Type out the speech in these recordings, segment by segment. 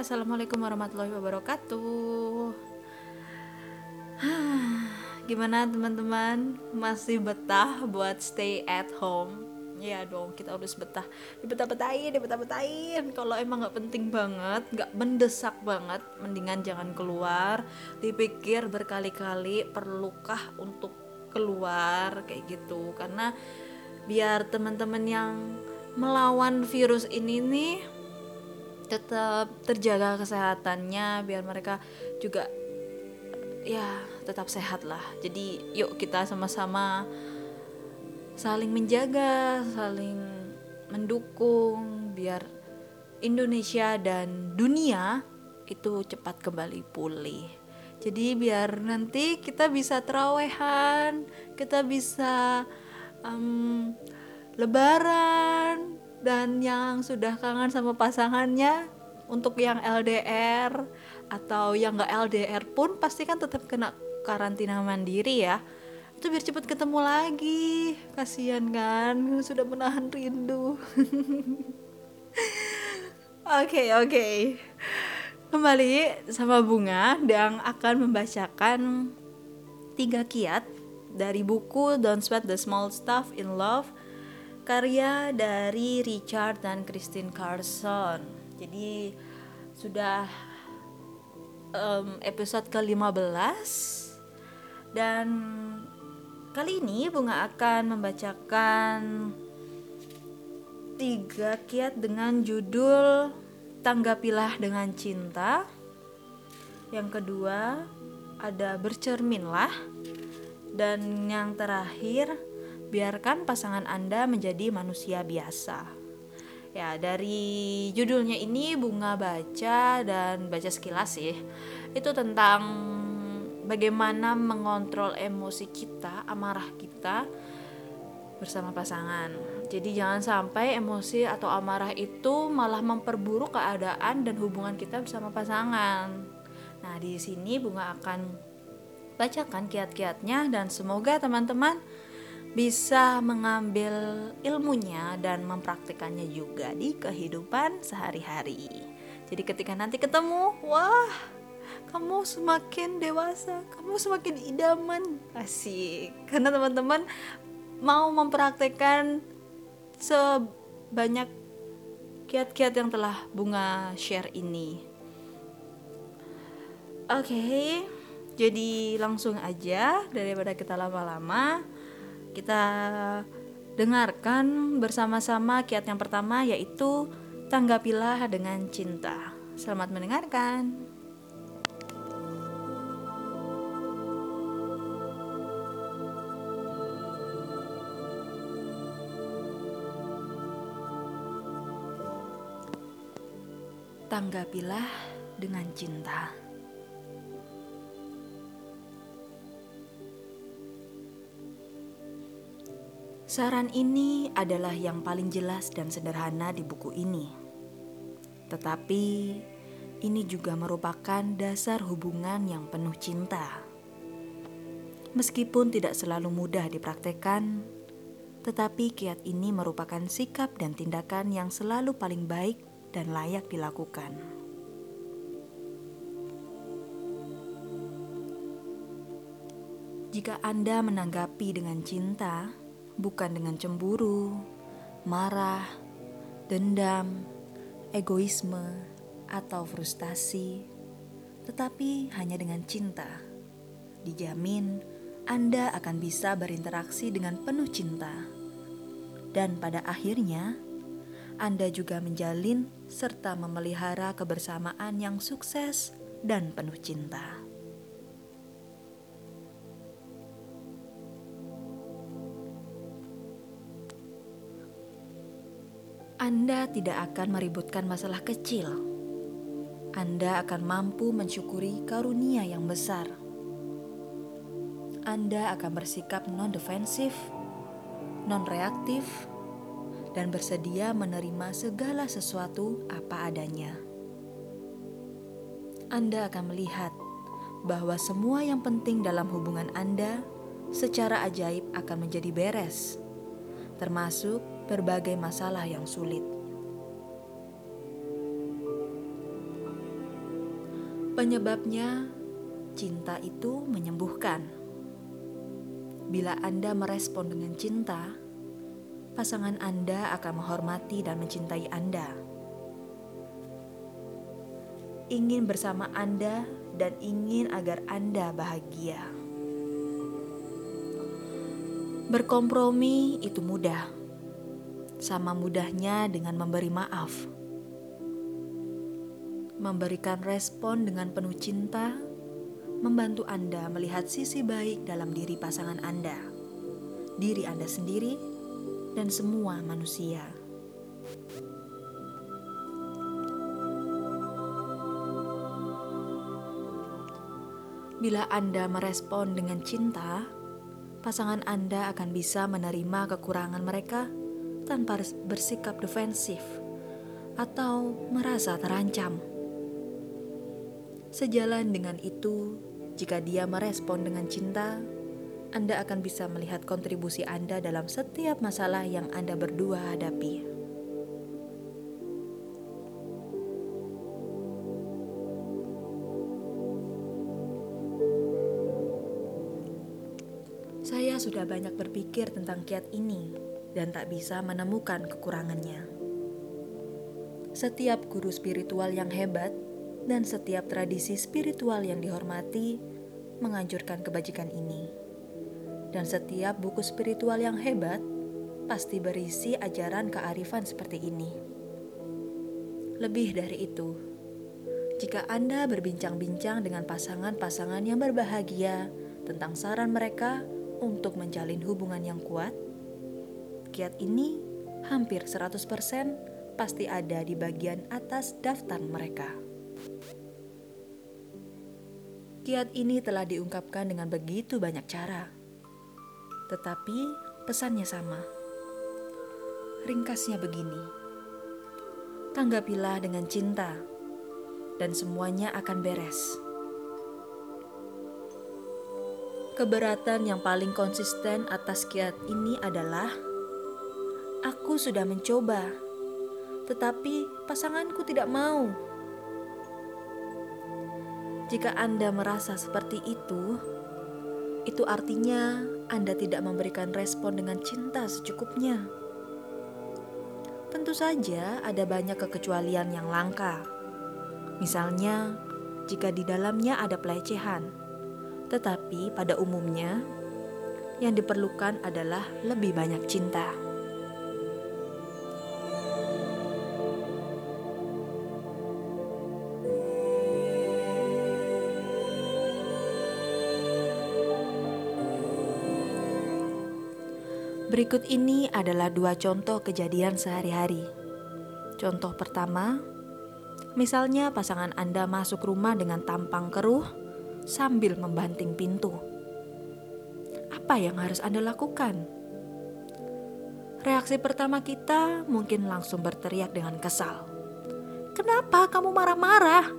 assalamualaikum warahmatullahi wabarakatuh. Gimana teman-teman? Masih betah buat stay at home? Ya dong, kita harus betah. Dibetah-betahin, dibetah-betahin. Kalau emang nggak penting banget, nggak mendesak banget, mendingan jangan keluar. Dipikir berkali-kali, perlukah untuk keluar kayak gitu? Karena biar teman-teman yang melawan virus ini nih tetap terjaga kesehatannya biar mereka juga ya tetap sehat lah. Jadi yuk kita sama-sama saling menjaga saling mendukung biar Indonesia dan dunia itu cepat kembali pulih. Jadi biar nanti kita bisa terawehan kita bisa um, lebaran dan yang sudah kangen sama pasangannya untuk yang LDR atau yang nggak LDR pun pasti kan tetap kena karantina mandiri ya. Itu biar cepat ketemu lagi. Kasihan kan sudah menahan rindu. Oke oke. Okay. kembali sama bunga yang akan membacakan tiga kiat dari buku Don't Sweat the Small Stuff in Love karya dari Richard dan Christine Carson. Jadi sudah um, episode ke-15 dan kali ini Bunga akan membacakan tiga kiat dengan judul Tanggapilah dengan cinta. Yang kedua ada bercerminlah dan yang terakhir biarkan pasangan Anda menjadi manusia biasa. Ya, dari judulnya ini Bunga baca dan baca sekilas sih. Itu tentang bagaimana mengontrol emosi kita, amarah kita bersama pasangan. Jadi jangan sampai emosi atau amarah itu malah memperburuk keadaan dan hubungan kita bersama pasangan. Nah, di sini Bunga akan bacakan kiat-kiatnya dan semoga teman-teman bisa mengambil ilmunya dan mempraktikannya juga di kehidupan sehari-hari. Jadi ketika nanti ketemu, wah, kamu semakin dewasa, kamu semakin idaman. Asik. Karena teman-teman mau mempraktekkan sebanyak kiat-kiat yang telah Bunga share ini. Oke, okay, jadi langsung aja daripada kita lama-lama kita dengarkan bersama-sama kiat yang pertama yaitu tanggapilah dengan cinta. Selamat mendengarkan. Tanggapilah dengan cinta. Saran ini adalah yang paling jelas dan sederhana di buku ini. Tetapi ini juga merupakan dasar hubungan yang penuh cinta. Meskipun tidak selalu mudah dipraktekkan, tetapi kiat ini merupakan sikap dan tindakan yang selalu paling baik dan layak dilakukan. Jika Anda menanggapi dengan cinta, bukan dengan cemburu, marah, dendam, egoisme, atau frustasi, tetapi hanya dengan cinta. Dijamin Anda akan bisa berinteraksi dengan penuh cinta, dan pada akhirnya Anda juga menjalin serta memelihara kebersamaan yang sukses dan penuh cinta. Anda tidak akan meributkan masalah kecil. Anda akan mampu mensyukuri karunia yang besar. Anda akan bersikap non-defensif, non-reaktif, dan bersedia menerima segala sesuatu apa adanya. Anda akan melihat bahwa semua yang penting dalam hubungan Anda secara ajaib akan menjadi beres, termasuk berbagai masalah yang sulit. Penyebabnya, cinta itu menyembuhkan. Bila Anda merespon dengan cinta, pasangan Anda akan menghormati dan mencintai Anda. Ingin bersama Anda dan ingin agar Anda bahagia. Berkompromi itu mudah, sama mudahnya dengan memberi maaf memberikan respon dengan penuh cinta, membantu Anda melihat sisi baik dalam diri pasangan Anda, diri Anda sendiri, dan semua manusia. Bila Anda merespon dengan cinta, pasangan Anda akan bisa menerima kekurangan mereka tanpa bersikap defensif atau merasa terancam. Sejalan dengan itu, jika dia merespon dengan cinta, Anda akan bisa melihat kontribusi Anda dalam setiap masalah yang Anda berdua hadapi. Saya sudah banyak berpikir tentang kiat ini dan tak bisa menemukan kekurangannya. Setiap guru spiritual yang hebat dan setiap tradisi spiritual yang dihormati menganjurkan kebajikan ini. Dan setiap buku spiritual yang hebat pasti berisi ajaran kearifan seperti ini. Lebih dari itu, jika Anda berbincang-bincang dengan pasangan-pasangan yang berbahagia tentang saran mereka untuk menjalin hubungan yang kuat, kiat ini hampir 100% pasti ada di bagian atas daftar mereka. Kiat ini telah diungkapkan dengan begitu banyak cara, tetapi pesannya sama. Ringkasnya begini: tanggapilah dengan cinta, dan semuanya akan beres. Keberatan yang paling konsisten atas kiat ini adalah: aku sudah mencoba, tetapi pasanganku tidak mau. Jika Anda merasa seperti itu, itu artinya Anda tidak memberikan respon dengan cinta secukupnya. Tentu saja, ada banyak kekecualian yang langka. Misalnya, jika di dalamnya ada pelecehan, tetapi pada umumnya yang diperlukan adalah lebih banyak cinta. Berikut ini adalah dua contoh kejadian sehari-hari. Contoh pertama, misalnya pasangan Anda masuk rumah dengan tampang keruh sambil membanting pintu. Apa yang harus Anda lakukan? Reaksi pertama kita mungkin langsung berteriak dengan kesal. Kenapa kamu marah-marah?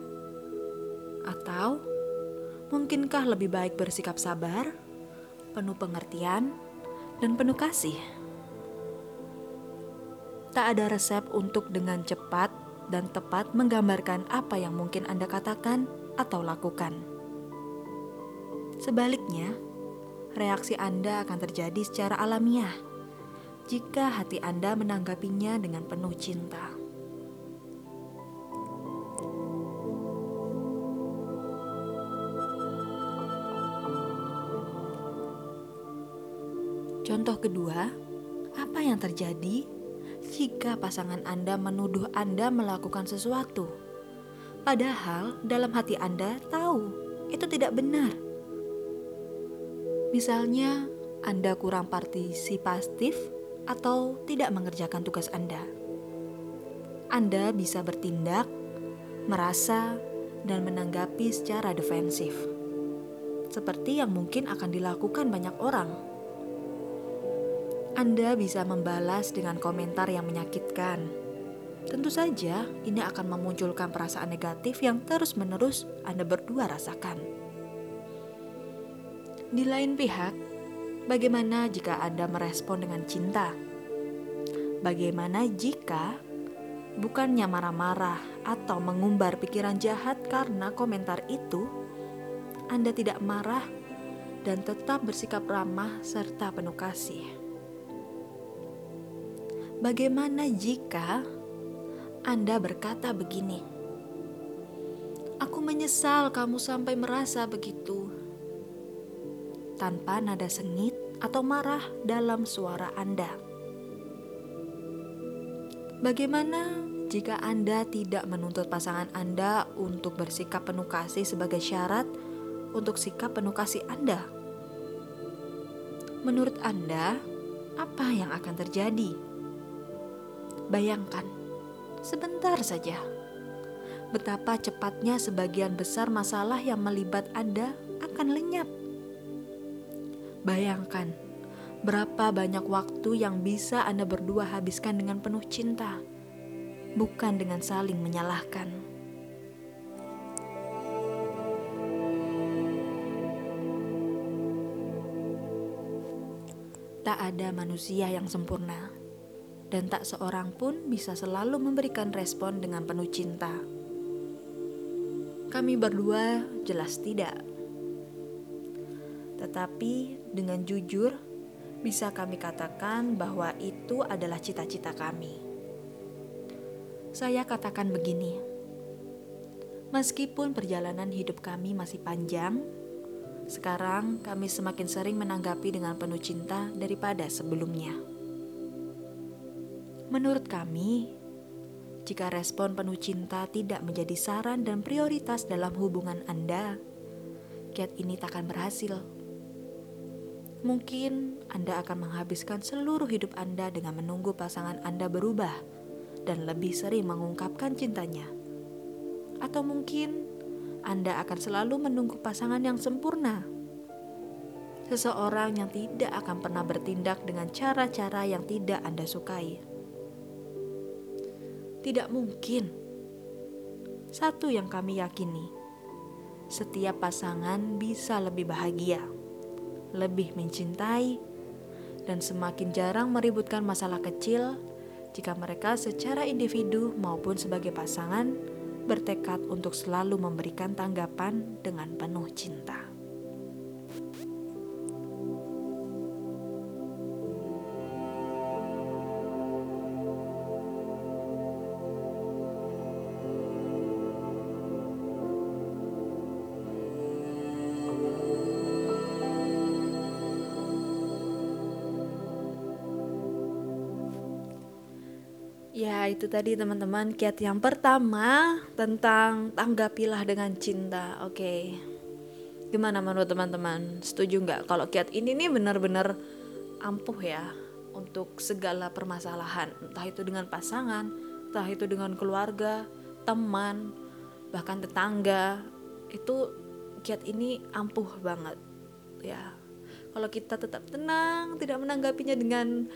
Atau mungkinkah lebih baik bersikap sabar, penuh pengertian, dan penuh kasih. Tak ada resep untuk dengan cepat dan tepat menggambarkan apa yang mungkin Anda katakan atau lakukan. Sebaliknya, reaksi Anda akan terjadi secara alamiah jika hati Anda menanggapinya dengan penuh cinta. Contoh kedua, apa yang terjadi jika pasangan Anda menuduh Anda melakukan sesuatu? Padahal dalam hati Anda tahu itu tidak benar. Misalnya, Anda kurang partisipatif atau tidak mengerjakan tugas Anda. Anda bisa bertindak, merasa, dan menanggapi secara defensif, seperti yang mungkin akan dilakukan banyak orang anda bisa membalas dengan komentar yang menyakitkan. Tentu saja, ini akan memunculkan perasaan negatif yang terus-menerus Anda berdua rasakan. Di lain pihak, bagaimana jika Anda merespon dengan cinta? Bagaimana jika bukannya marah-marah atau mengumbar pikiran jahat karena komentar itu, Anda tidak marah dan tetap bersikap ramah serta penuh kasih. Bagaimana jika Anda berkata begini? Aku menyesal kamu sampai merasa begitu. Tanpa nada sengit atau marah dalam suara Anda. Bagaimana jika Anda tidak menuntut pasangan Anda untuk bersikap penuh kasih sebagai syarat untuk sikap penuh kasih Anda? Menurut Anda, apa yang akan terjadi? Bayangkan, sebentar saja betapa cepatnya sebagian besar masalah yang melibat Anda akan lenyap. Bayangkan berapa banyak waktu yang bisa Anda berdua habiskan dengan penuh cinta, bukan dengan saling menyalahkan. Tak ada manusia yang sempurna, dan tak seorang pun bisa selalu memberikan respon dengan penuh cinta. Kami berdua jelas tidak. Tetapi dengan jujur, bisa kami katakan bahwa itu adalah cita-cita kami. Saya katakan begini: meskipun perjalanan hidup kami masih panjang, sekarang kami semakin sering menanggapi dengan penuh cinta daripada sebelumnya. Menurut kami, jika respon penuh cinta tidak menjadi saran dan prioritas dalam hubungan Anda, kiat ini takkan berhasil. Mungkin Anda akan menghabiskan seluruh hidup Anda dengan menunggu pasangan Anda berubah dan lebih sering mengungkapkan cintanya. Atau mungkin Anda akan selalu menunggu pasangan yang sempurna. Seseorang yang tidak akan pernah bertindak dengan cara-cara yang tidak Anda sukai tidak mungkin. Satu yang kami yakini, setiap pasangan bisa lebih bahagia, lebih mencintai, dan semakin jarang meributkan masalah kecil jika mereka secara individu maupun sebagai pasangan bertekad untuk selalu memberikan tanggapan dengan penuh cinta. Itu tadi teman-teman kiat yang pertama tentang tanggapilah dengan cinta. Oke. Gimana menurut teman-teman? Setuju nggak kalau kiat ini nih benar-benar ampuh ya untuk segala permasalahan, entah itu dengan pasangan, entah itu dengan keluarga, teman, bahkan tetangga. Itu kiat ini ampuh banget ya. Kalau kita tetap tenang, tidak menanggapinya dengan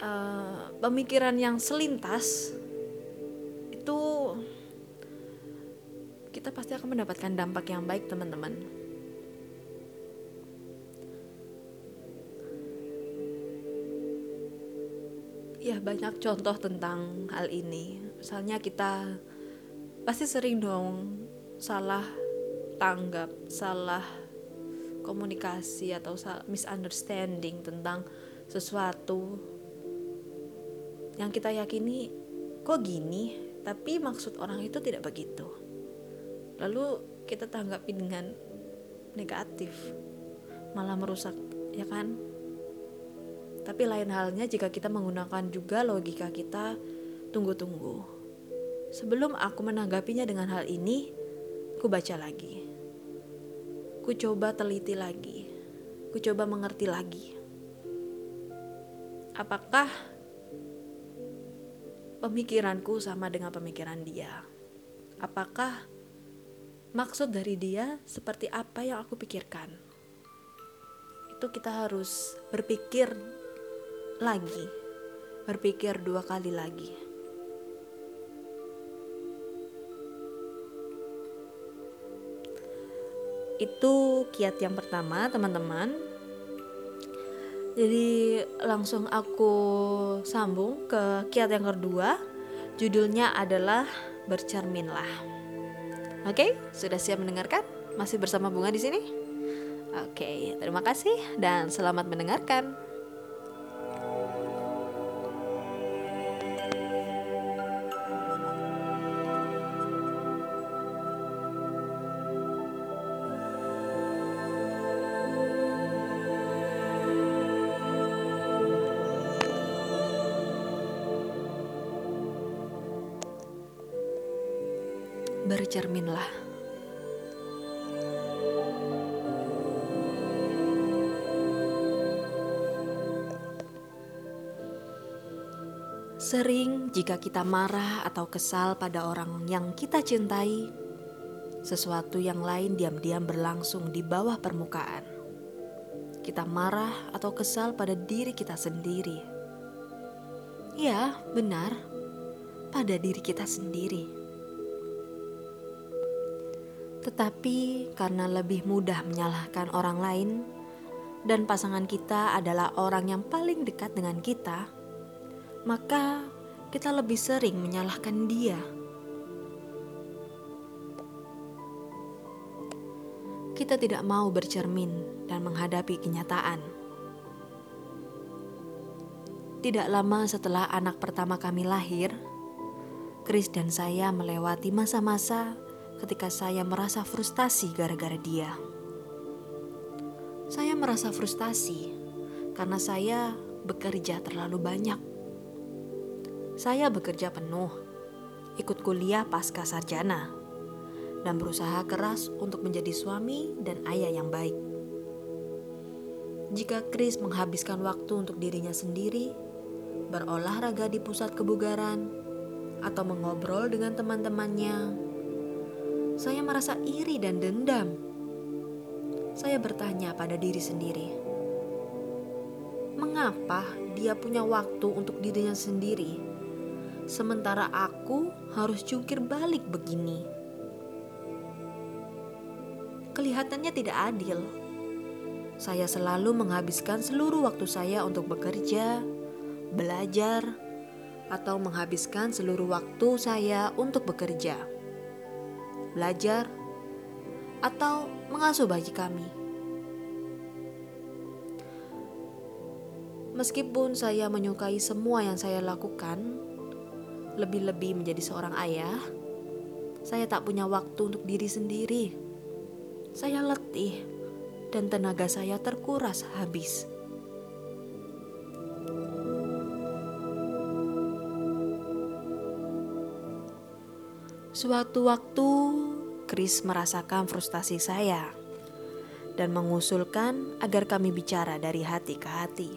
uh, pemikiran yang selintas itu kita pasti akan mendapatkan dampak yang baik teman-teman. Ya banyak contoh tentang hal ini. Misalnya kita pasti sering dong salah tanggap salah komunikasi atau misunderstanding tentang sesuatu yang kita yakini kok gini? Tapi maksud orang itu tidak begitu. Lalu kita tanggapi dengan negatif. Malah merusak ya kan? Tapi lain halnya jika kita menggunakan juga logika kita tunggu-tunggu. Sebelum aku menanggapinya dengan hal ini ku baca lagi. Ku coba teliti lagi. Ku coba mengerti lagi. Apakah pemikiranku sama dengan pemikiran dia. Apakah maksud dari dia seperti apa yang aku pikirkan? Itu kita harus berpikir lagi, berpikir dua kali lagi. Itu kiat yang pertama, teman-teman. Jadi langsung aku sambung ke kiat yang kedua. Judulnya adalah bercerminlah. Oke, sudah siap mendengarkan? Masih bersama Bunga di sini? Oke, terima kasih dan selamat mendengarkan. Sering jika kita marah atau kesal pada orang yang kita cintai, sesuatu yang lain diam-diam berlangsung di bawah permukaan. Kita marah atau kesal pada diri kita sendiri. Ya, benar, pada diri kita sendiri. Tetapi karena lebih mudah menyalahkan orang lain, dan pasangan kita adalah orang yang paling dekat dengan kita, maka kita lebih sering menyalahkan dia. Kita tidak mau bercermin dan menghadapi kenyataan. Tidak lama setelah anak pertama kami lahir, Chris dan saya melewati masa-masa ketika saya merasa frustasi gara-gara dia. Saya merasa frustasi karena saya bekerja terlalu banyak. Saya bekerja penuh, ikut kuliah pasca sarjana, dan berusaha keras untuk menjadi suami dan ayah yang baik. Jika Chris menghabiskan waktu untuk dirinya sendiri, berolahraga di pusat kebugaran, atau mengobrol dengan teman-temannya, saya merasa iri dan dendam. Saya bertanya pada diri sendiri, mengapa dia punya waktu untuk dirinya sendiri, sementara aku harus jungkir balik begini? Kelihatannya tidak adil. Saya selalu menghabiskan seluruh waktu saya untuk bekerja, belajar, atau menghabiskan seluruh waktu saya untuk bekerja belajar, atau mengasuh bagi kami. Meskipun saya menyukai semua yang saya lakukan, lebih-lebih menjadi seorang ayah, saya tak punya waktu untuk diri sendiri. Saya letih dan tenaga saya terkuras habis. Suatu waktu, Chris merasakan frustasi saya dan mengusulkan agar kami bicara dari hati ke hati.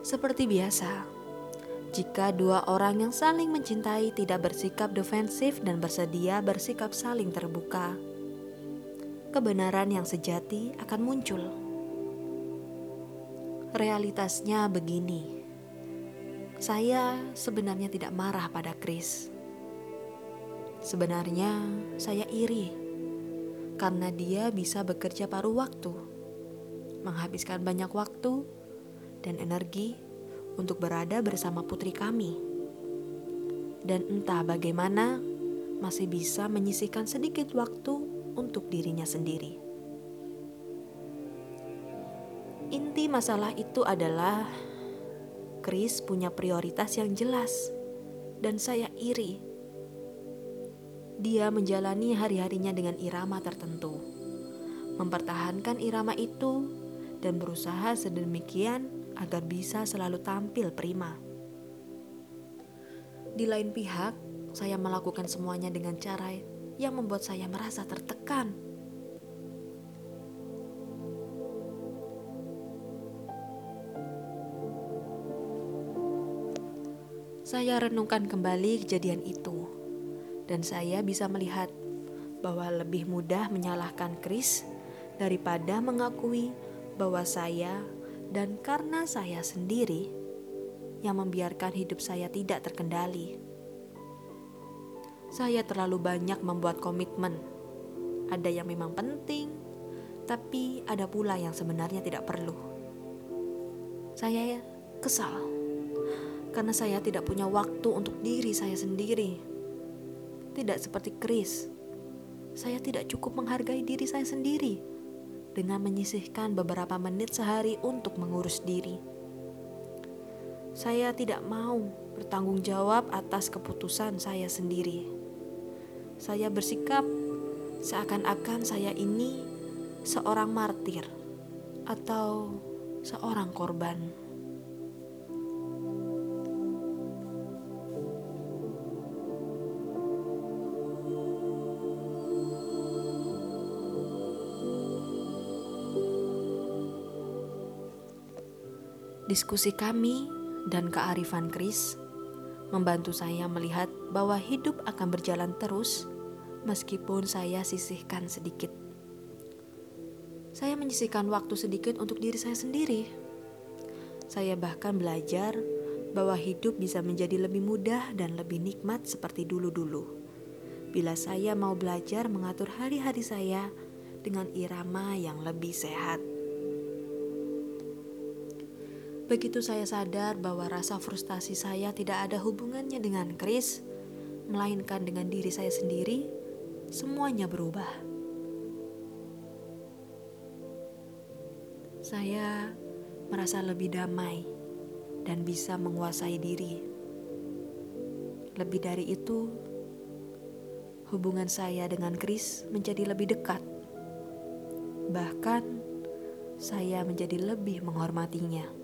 Seperti biasa, jika dua orang yang saling mencintai tidak bersikap defensif dan bersedia bersikap saling terbuka, kebenaran yang sejati akan muncul. Realitasnya begini, saya sebenarnya tidak marah pada Chris Sebenarnya saya iri karena dia bisa bekerja paruh waktu, menghabiskan banyak waktu dan energi untuk berada bersama putri kami. Dan entah bagaimana masih bisa menyisihkan sedikit waktu untuk dirinya sendiri. Inti masalah itu adalah Chris punya prioritas yang jelas dan saya iri dia menjalani hari-harinya dengan irama tertentu, mempertahankan irama itu, dan berusaha sedemikian agar bisa selalu tampil prima. Di lain pihak, saya melakukan semuanya dengan cara yang membuat saya merasa tertekan. Saya renungkan kembali kejadian itu dan saya bisa melihat bahwa lebih mudah menyalahkan Chris daripada mengakui bahwa saya dan karena saya sendiri yang membiarkan hidup saya tidak terkendali. Saya terlalu banyak membuat komitmen. Ada yang memang penting, tapi ada pula yang sebenarnya tidak perlu. Saya kesal karena saya tidak punya waktu untuk diri saya sendiri tidak seperti Chris. Saya tidak cukup menghargai diri saya sendiri dengan menyisihkan beberapa menit sehari untuk mengurus diri. Saya tidak mau bertanggung jawab atas keputusan saya sendiri. Saya bersikap seakan-akan saya ini seorang martir atau seorang korban. Diskusi kami dan kearifan Chris membantu saya melihat bahwa hidup akan berjalan terus meskipun saya sisihkan sedikit. Saya menyisihkan waktu sedikit untuk diri saya sendiri. Saya bahkan belajar bahwa hidup bisa menjadi lebih mudah dan lebih nikmat seperti dulu-dulu. Bila saya mau belajar mengatur hari-hari saya dengan irama yang lebih sehat. Begitu saya sadar bahwa rasa frustasi saya tidak ada hubungannya dengan Chris, melainkan dengan diri saya sendiri, semuanya berubah. Saya merasa lebih damai dan bisa menguasai diri. Lebih dari itu, hubungan saya dengan Chris menjadi lebih dekat. Bahkan, saya menjadi lebih menghormatinya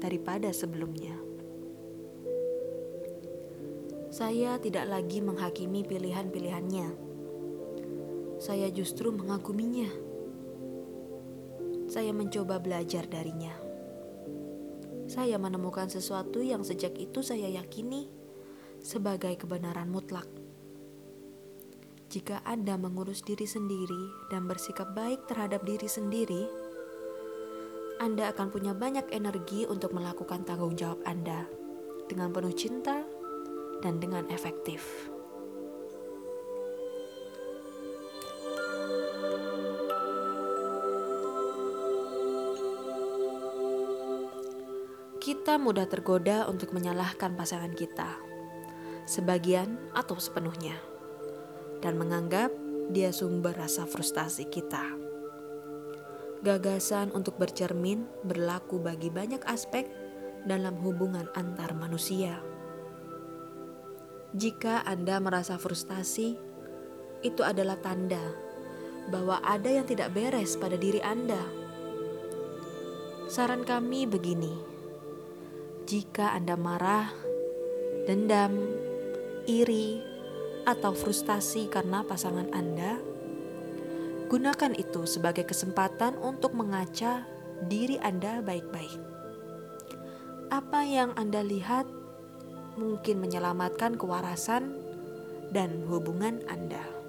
daripada sebelumnya. Saya tidak lagi menghakimi pilihan-pilihannya. Saya justru mengaguminya. Saya mencoba belajar darinya. Saya menemukan sesuatu yang sejak itu saya yakini sebagai kebenaran mutlak. Jika Anda mengurus diri sendiri dan bersikap baik terhadap diri sendiri, anda akan punya banyak energi untuk melakukan tanggung jawab Anda dengan penuh cinta dan dengan efektif. Kita mudah tergoda untuk menyalahkan pasangan kita, sebagian atau sepenuhnya, dan menganggap dia sumber rasa frustasi kita. Gagasan untuk bercermin berlaku bagi banyak aspek dalam hubungan antar manusia. Jika Anda merasa frustasi, itu adalah tanda bahwa ada yang tidak beres pada diri Anda. Saran kami begini: jika Anda marah, dendam, iri, atau frustasi karena pasangan Anda, Gunakan itu sebagai kesempatan untuk mengaca diri Anda baik-baik. Apa yang Anda lihat mungkin menyelamatkan kewarasan dan hubungan Anda.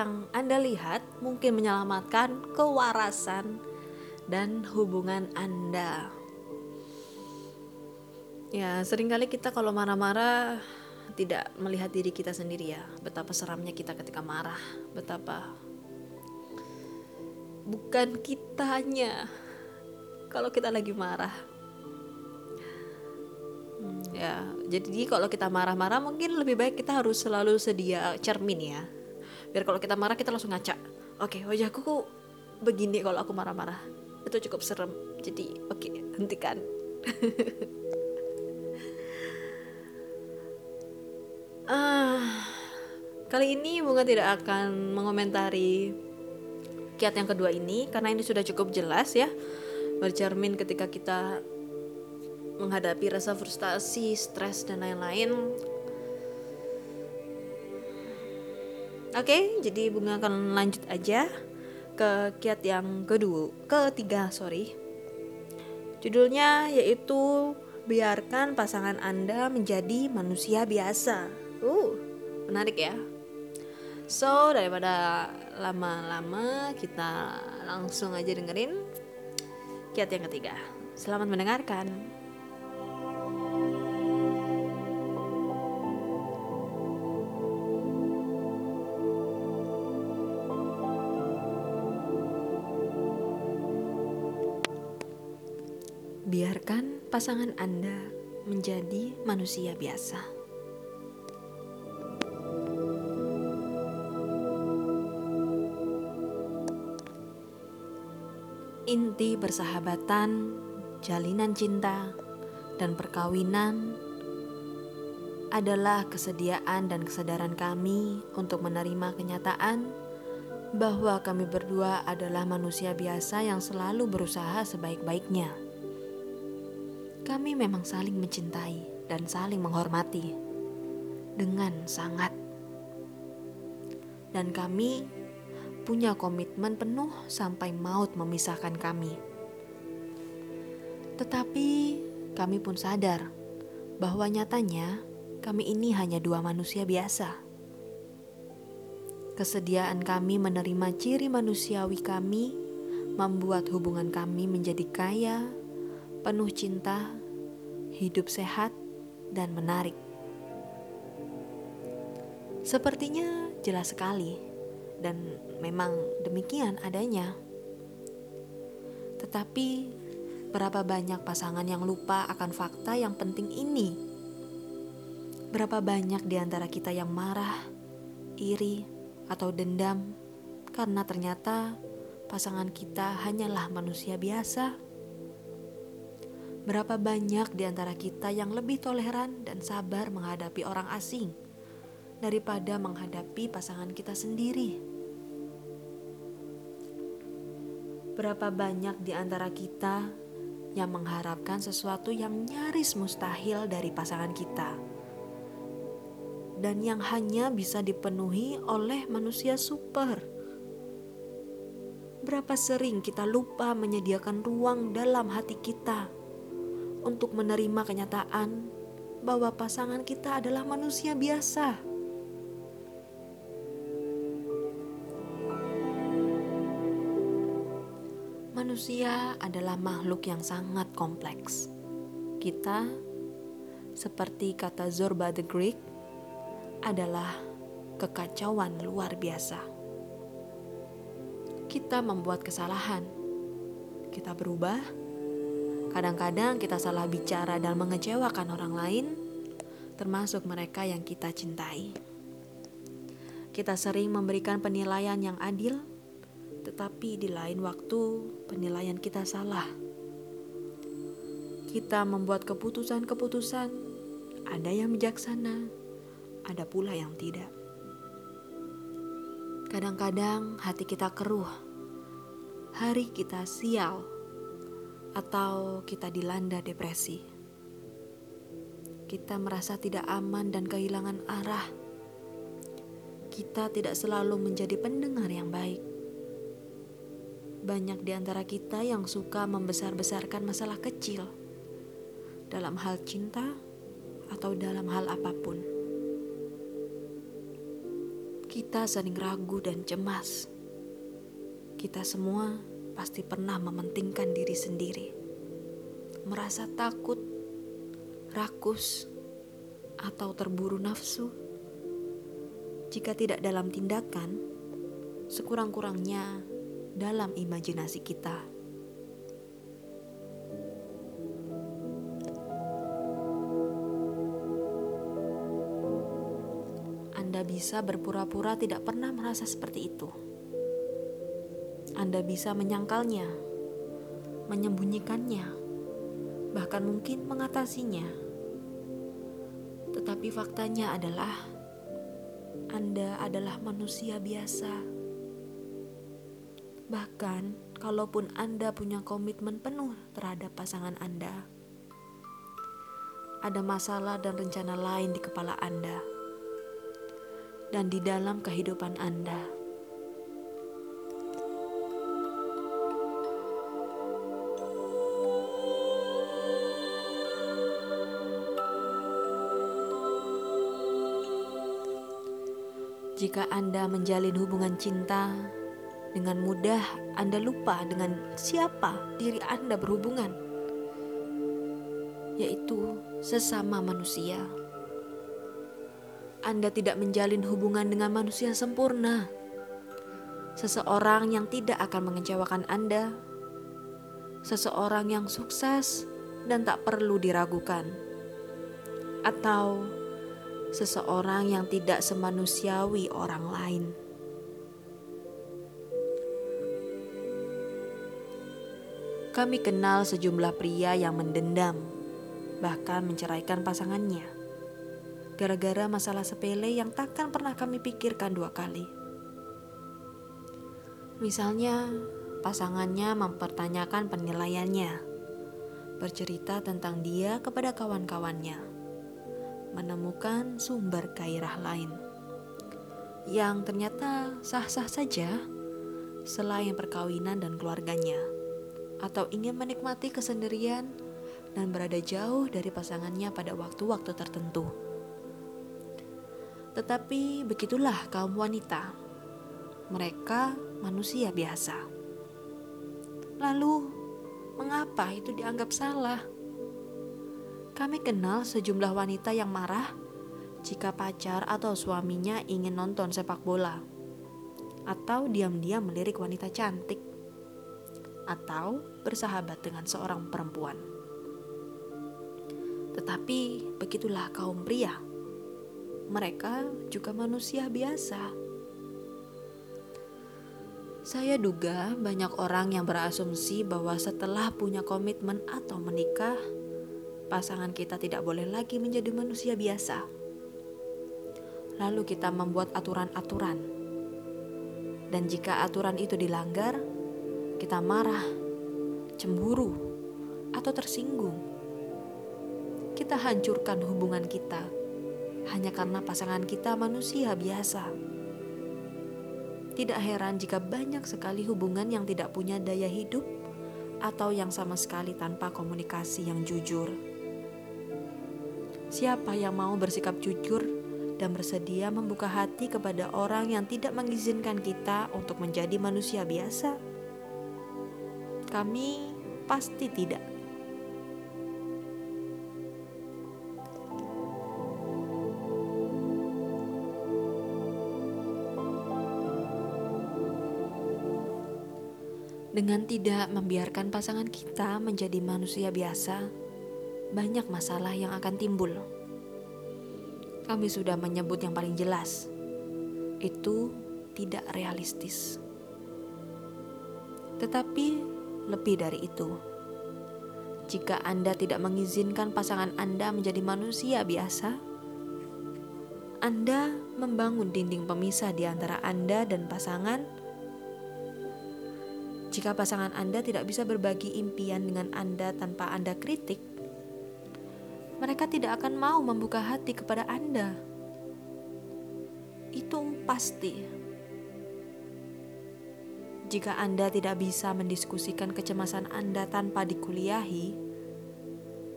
Yang Anda lihat mungkin menyelamatkan kewarasan dan hubungan Anda. Ya, sering kali kita kalau marah-marah tidak melihat diri kita sendiri ya. Betapa seramnya kita ketika marah, betapa bukan kitanya kalau kita lagi marah. Hmm, ya, jadi kalau kita marah-marah mungkin lebih baik kita harus selalu sedia cermin ya biar kalau kita marah kita langsung ngaca. Oke okay, wajahku kok begini kalau aku marah-marah. Itu cukup serem. Jadi oke okay, hentikan. Ah kali ini bunga tidak akan mengomentari kiat yang kedua ini karena ini sudah cukup jelas ya bercermin ketika kita menghadapi rasa frustasi, stres dan lain-lain Oke, jadi bunga akan lanjut aja ke kiat yang kedua, ketiga, sorry. Judulnya yaitu biarkan pasangan Anda menjadi manusia biasa. Uh, menarik ya. So, daripada lama-lama kita langsung aja dengerin kiat yang ketiga. Selamat mendengarkan. Pasangan Anda menjadi manusia biasa. Inti persahabatan, jalinan cinta, dan perkawinan adalah kesediaan dan kesadaran kami untuk menerima kenyataan bahwa kami berdua adalah manusia biasa yang selalu berusaha sebaik-baiknya. Kami memang saling mencintai dan saling menghormati dengan sangat, dan kami punya komitmen penuh sampai maut memisahkan kami. Tetapi kami pun sadar bahwa nyatanya kami ini hanya dua manusia biasa. Kesediaan kami menerima ciri manusiawi kami membuat hubungan kami menjadi kaya, penuh cinta, hidup sehat, dan menarik. Sepertinya jelas sekali, dan memang demikian adanya. Tetapi, berapa banyak pasangan yang lupa akan fakta yang penting ini? Berapa banyak di antara kita yang marah, iri, atau dendam karena ternyata pasangan kita hanyalah manusia biasa? Berapa banyak di antara kita yang lebih toleran dan sabar menghadapi orang asing daripada menghadapi pasangan kita sendiri? Berapa banyak di antara kita yang mengharapkan sesuatu yang nyaris mustahil dari pasangan kita, dan yang hanya bisa dipenuhi oleh manusia super? Berapa sering kita lupa menyediakan ruang dalam hati kita? Untuk menerima kenyataan bahwa pasangan kita adalah manusia biasa. Manusia adalah makhluk yang sangat kompleks. Kita, seperti kata Zorba the Greek, adalah kekacauan luar biasa. Kita membuat kesalahan, kita berubah, Kadang-kadang kita salah bicara dan mengecewakan orang lain, termasuk mereka yang kita cintai. Kita sering memberikan penilaian yang adil, tetapi di lain waktu penilaian kita salah. Kita membuat keputusan-keputusan, ada yang bijaksana, ada pula yang tidak. Kadang-kadang hati kita keruh, hari kita sial atau kita dilanda depresi. Kita merasa tidak aman dan kehilangan arah. Kita tidak selalu menjadi pendengar yang baik. Banyak di antara kita yang suka membesar-besarkan masalah kecil dalam hal cinta atau dalam hal apa pun. Kita sering ragu dan cemas. Kita semua pasti pernah mementingkan diri sendiri, merasa takut, rakus, atau terburu nafsu. Jika tidak dalam tindakan, sekurang-kurangnya dalam imajinasi kita. Anda bisa berpura-pura tidak pernah merasa seperti itu anda bisa menyangkalnya, menyembunyikannya, bahkan mungkin mengatasinya. Tetapi faktanya adalah Anda adalah manusia biasa. Bahkan, kalaupun Anda punya komitmen penuh terhadap pasangan Anda, ada masalah dan rencana lain di kepala Anda dan di dalam kehidupan Anda. Jika Anda menjalin hubungan cinta, dengan mudah Anda lupa dengan siapa diri Anda berhubungan. yaitu sesama manusia. Anda tidak menjalin hubungan dengan manusia sempurna. Seseorang yang tidak akan mengecewakan Anda, seseorang yang sukses dan tak perlu diragukan, atau seseorang yang tidak semanusiawi orang lain. Kami kenal sejumlah pria yang mendendam, bahkan menceraikan pasangannya, gara-gara masalah sepele yang takkan pernah kami pikirkan dua kali. Misalnya, pasangannya mempertanyakan penilaiannya, bercerita tentang dia kepada kawan-kawannya, menemukan sumber gairah lain yang ternyata sah-sah saja selain perkawinan dan keluarganya atau ingin menikmati kesendirian dan berada jauh dari pasangannya pada waktu-waktu tertentu. Tetapi begitulah kaum wanita. Mereka manusia biasa. Lalu, mengapa itu dianggap salah? Kami kenal sejumlah wanita yang marah jika pacar atau suaminya ingin nonton sepak bola, atau diam-diam melirik wanita cantik atau bersahabat dengan seorang perempuan. Tetapi begitulah kaum pria. Mereka juga manusia biasa. Saya duga banyak orang yang berasumsi bahwa setelah punya komitmen atau menikah, pasangan kita tidak boleh lagi menjadi manusia biasa. Lalu kita membuat aturan-aturan. Dan jika aturan itu dilanggar, kita marah, cemburu, atau tersinggung. Kita hancurkan hubungan kita hanya karena pasangan kita manusia biasa. Tidak heran jika banyak sekali hubungan yang tidak punya daya hidup atau yang sama sekali tanpa komunikasi yang jujur. Siapa yang mau bersikap jujur dan bersedia membuka hati kepada orang yang tidak mengizinkan kita untuk menjadi manusia biasa? Kami pasti tidak. Dengan tidak membiarkan pasangan kita menjadi manusia biasa, banyak masalah yang akan timbul. Kami sudah menyebut yang paling jelas, itu tidak realistis. Tetapi lebih dari itu. Jika Anda tidak mengizinkan pasangan Anda menjadi manusia biasa, Anda membangun dinding pemisah di antara Anda dan pasangan. Jika pasangan Anda tidak bisa berbagi impian dengan Anda tanpa Anda kritik, mereka tidak akan mau membuka hati kepada Anda. Itu pasti. Jika Anda tidak bisa mendiskusikan kecemasan Anda tanpa dikuliahi,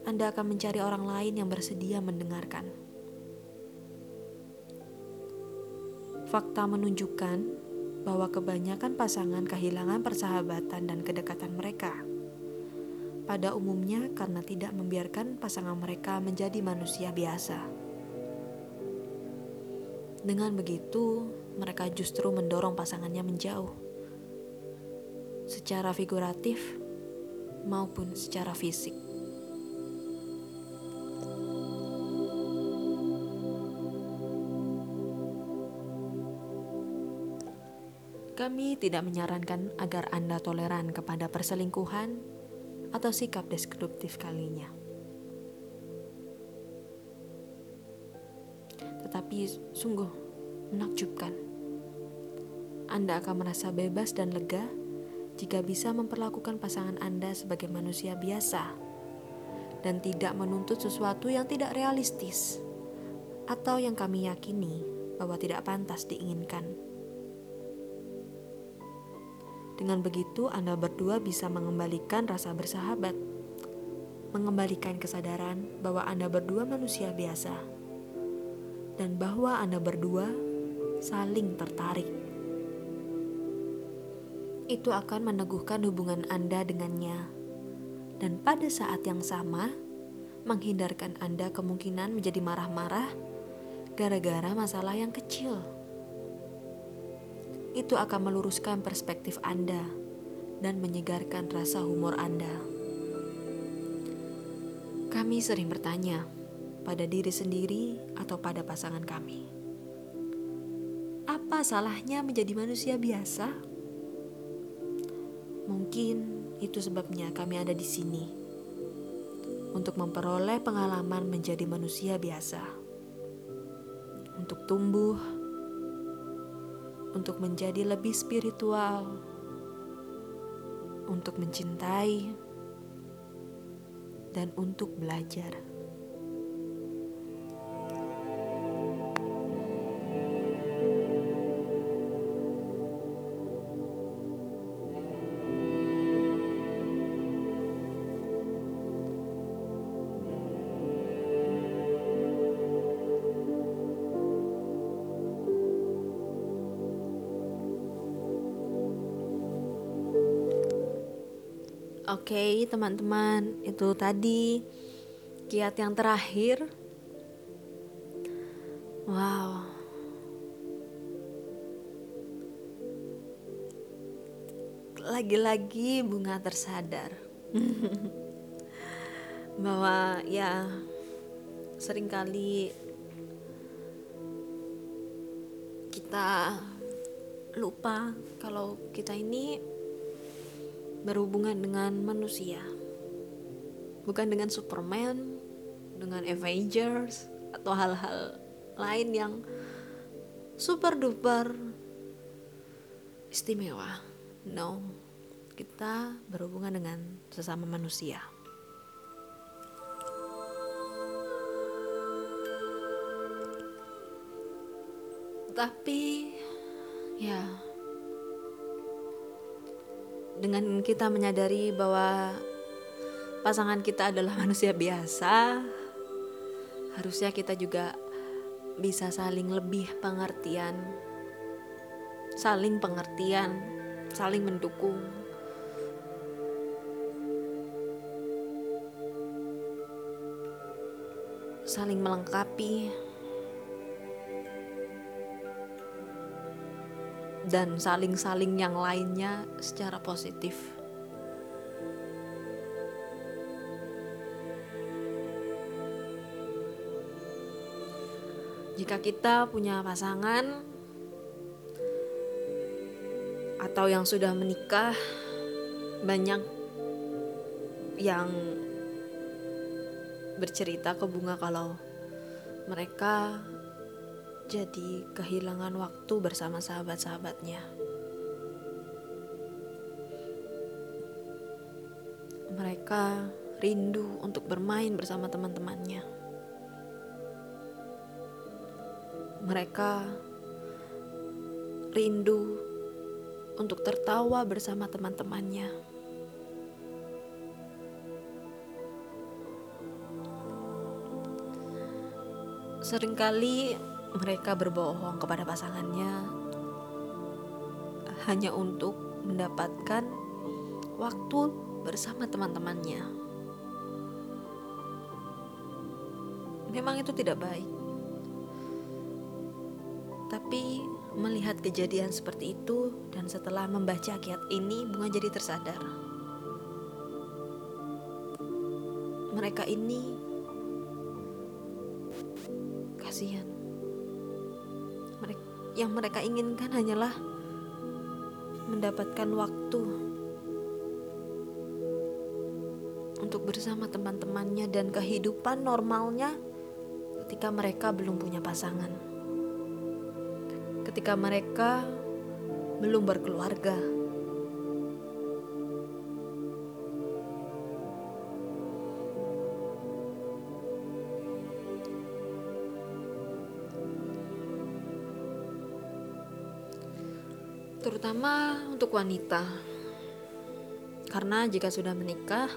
Anda akan mencari orang lain yang bersedia mendengarkan. Fakta menunjukkan bahwa kebanyakan pasangan kehilangan persahabatan dan kedekatan mereka. Pada umumnya, karena tidak membiarkan pasangan mereka menjadi manusia biasa. Dengan begitu, mereka justru mendorong pasangannya menjauh secara figuratif maupun secara fisik. Kami tidak menyarankan agar Anda toleran kepada perselingkuhan atau sikap deskriptif kalinya. Tetapi sungguh menakjubkan. Anda akan merasa bebas dan lega jika bisa memperlakukan pasangan Anda sebagai manusia biasa dan tidak menuntut sesuatu yang tidak realistis atau yang kami yakini bahwa tidak pantas diinginkan. Dengan begitu, Anda berdua bisa mengembalikan rasa bersahabat, mengembalikan kesadaran bahwa Anda berdua manusia biasa, dan bahwa Anda berdua saling tertarik itu akan meneguhkan hubungan Anda dengannya. Dan pada saat yang sama, menghindarkan Anda kemungkinan menjadi marah-marah gara-gara masalah yang kecil. Itu akan meluruskan perspektif Anda dan menyegarkan rasa humor Anda. Kami sering bertanya pada diri sendiri atau pada pasangan kami, "Apa salahnya menjadi manusia biasa?" Mungkin itu sebabnya kami ada di sini untuk memperoleh pengalaman menjadi manusia biasa, untuk tumbuh, untuk menjadi lebih spiritual, untuk mencintai, dan untuk belajar. Oke, teman-teman, itu tadi kiat yang terakhir. Wow. Lagi-lagi bunga tersadar bahwa ya sering kali kita lupa kalau kita ini berhubungan dengan manusia. Bukan dengan Superman dengan Avengers atau hal-hal lain yang super duper istimewa. No kita berhubungan dengan sesama manusia. Tapi ya dengan kita menyadari bahwa pasangan kita adalah manusia biasa, harusnya kita juga bisa saling lebih pengertian, saling pengertian, saling mendukung. Saling melengkapi, dan saling-saling yang lainnya secara positif. Jika kita punya pasangan atau yang sudah menikah, banyak yang bercerita ke bunga kalau mereka jadi kehilangan waktu bersama sahabat-sahabatnya. Mereka rindu untuk bermain bersama teman-temannya. Mereka rindu untuk tertawa bersama teman-temannya. Seringkali mereka berbohong kepada pasangannya hanya untuk mendapatkan waktu bersama teman-temannya. Memang itu tidak baik. Tapi melihat kejadian seperti itu dan setelah membaca kiat ini bunga jadi tersadar. Mereka ini kasihan yang mereka inginkan hanyalah mendapatkan waktu untuk bersama teman-temannya dan kehidupan normalnya ketika mereka belum punya pasangan. Ketika mereka belum berkeluarga. Terutama untuk wanita. Karena jika sudah menikah,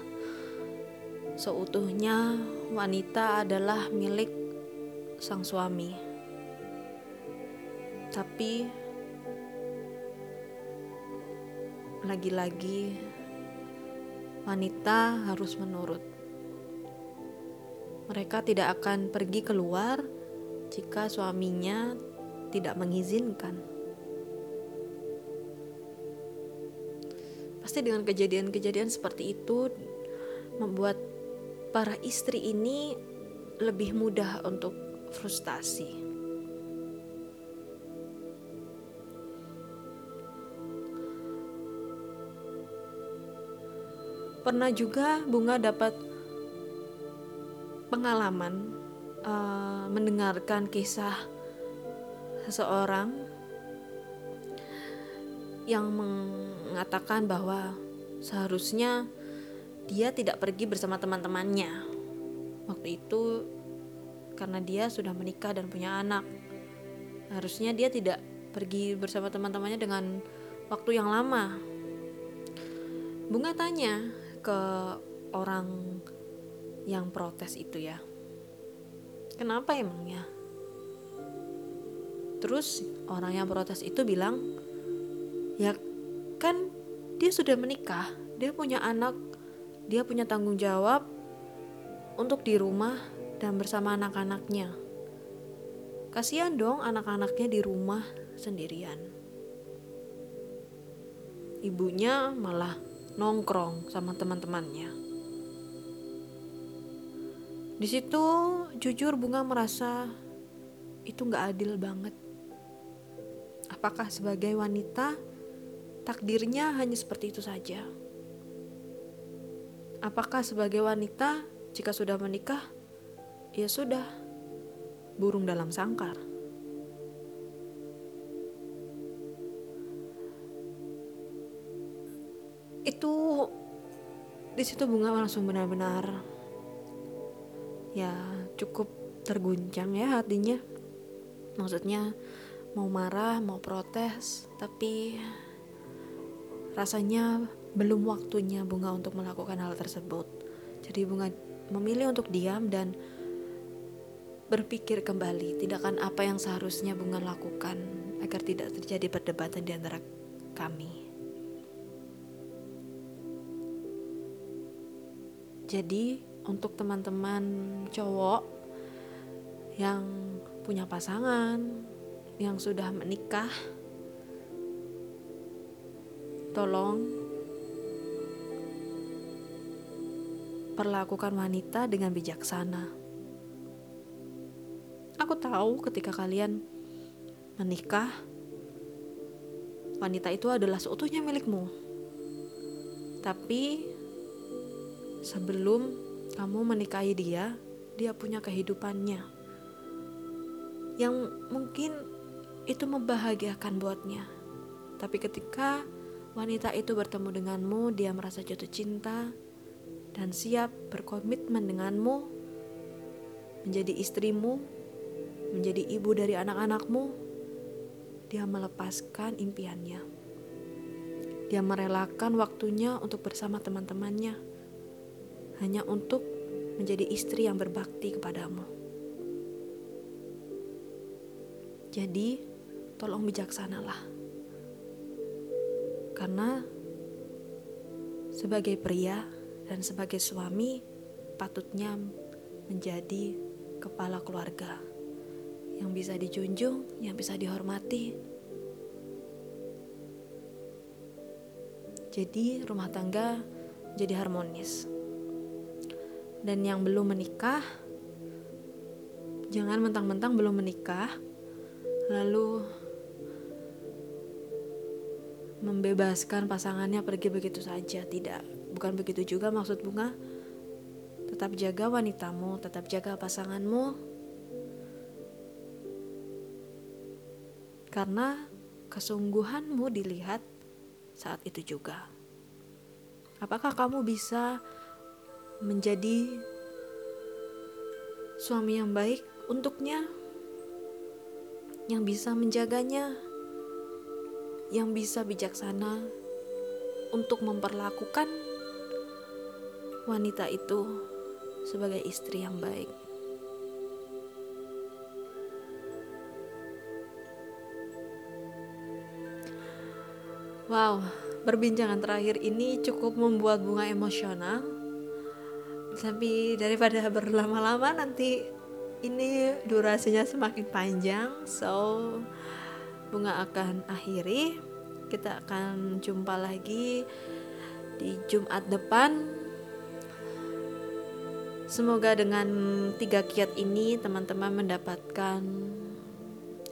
seutuhnya wanita adalah milik sang suami. Tapi lagi-lagi wanita harus menurut. Mereka tidak akan pergi keluar jika suaminya tidak mengizinkan. Pasti dengan kejadian-kejadian seperti itu membuat para istri ini lebih mudah untuk frustasi. Pernah juga Bunga dapat pengalaman uh, mendengarkan kisah seseorang yang mengatakan bahwa seharusnya dia tidak pergi bersama teman-temannya. Waktu itu karena dia sudah menikah dan punya anak. Harusnya dia tidak pergi bersama teman-temannya dengan waktu yang lama. Bunga tanya, ke orang yang protes itu ya kenapa emangnya terus orang yang protes itu bilang ya kan dia sudah menikah dia punya anak dia punya tanggung jawab untuk di rumah dan bersama anak-anaknya kasihan dong anak-anaknya di rumah sendirian ibunya malah nongkrong sama teman-temannya. Di situ jujur bunga merasa itu nggak adil banget. Apakah sebagai wanita takdirnya hanya seperti itu saja? Apakah sebagai wanita jika sudah menikah ya sudah burung dalam sangkar? itu di situ bunga langsung benar-benar ya cukup terguncang ya hatinya maksudnya mau marah mau protes tapi rasanya belum waktunya bunga untuk melakukan hal tersebut jadi bunga memilih untuk diam dan berpikir kembali tindakan apa yang seharusnya bunga lakukan agar tidak terjadi perdebatan di antara kami. Jadi, untuk teman-teman cowok yang punya pasangan, yang sudah menikah, tolong perlakukan wanita dengan bijaksana. Aku tahu ketika kalian menikah, wanita itu adalah seutuhnya milikmu. Tapi sebelum kamu menikahi dia, dia punya kehidupannya yang mungkin itu membahagiakan buatnya. Tapi ketika wanita itu bertemu denganmu, dia merasa jatuh cinta dan siap berkomitmen denganmu, menjadi istrimu, menjadi ibu dari anak-anakmu. Dia melepaskan impiannya. Dia merelakan waktunya untuk bersama teman-temannya hanya untuk menjadi istri yang berbakti kepadamu. Jadi, tolong bijaksanalah. Karena sebagai pria dan sebagai suami patutnya menjadi kepala keluarga yang bisa dijunjung, yang bisa dihormati. Jadi rumah tangga jadi harmonis dan yang belum menikah jangan mentang-mentang belum menikah lalu membebaskan pasangannya pergi begitu saja. Tidak bukan begitu juga maksud bunga. Tetap jaga wanitamu tetap jaga pasanganmu. Karena kesungguhanmu dilihat saat itu juga. Apakah kamu bisa menjadi suami yang baik untuknya, yang bisa menjaganya, yang bisa bijaksana untuk memperlakukan wanita itu sebagai istri yang baik. Wow, perbincangan terakhir ini cukup membuat bunga emosional tapi daripada berlama-lama nanti ini durasinya semakin panjang so bunga akan akhiri kita akan jumpa lagi di Jumat depan semoga dengan tiga kiat ini teman-teman mendapatkan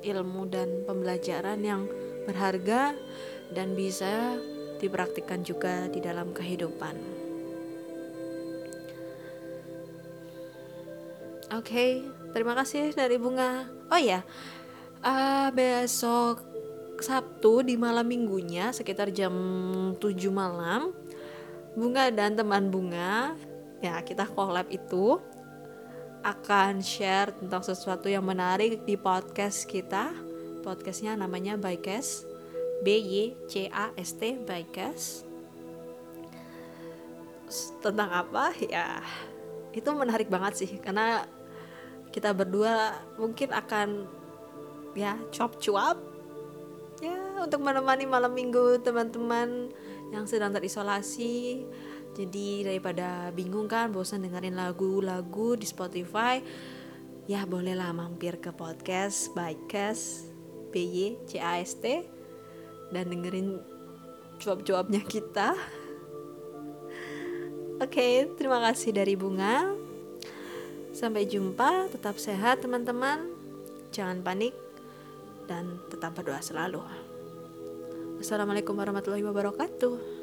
ilmu dan pembelajaran yang berharga dan bisa dipraktikkan juga di dalam kehidupan. Oke, okay, terima kasih dari Bunga. Oh ya, uh, besok Sabtu di malam minggunya sekitar jam 7 malam, Bunga dan teman Bunga, ya kita collab itu akan share tentang sesuatu yang menarik di podcast kita. Podcastnya namanya Bycast, B Y C A S T Bycast. Tentang apa? Ya, itu menarik banget sih karena kita berdua mungkin akan ya cuap-cuap ya untuk menemani malam minggu teman-teman yang sedang terisolasi jadi daripada bingung kan bosan dengerin lagu-lagu di Spotify ya bolehlah mampir ke podcast Bycast B Y C A S T dan dengerin cuap-cuapnya kita Oke, okay, terima kasih dari Bunga. Sampai jumpa, tetap sehat teman-teman. Jangan panik dan tetap berdoa selalu. Assalamualaikum warahmatullahi wabarakatuh.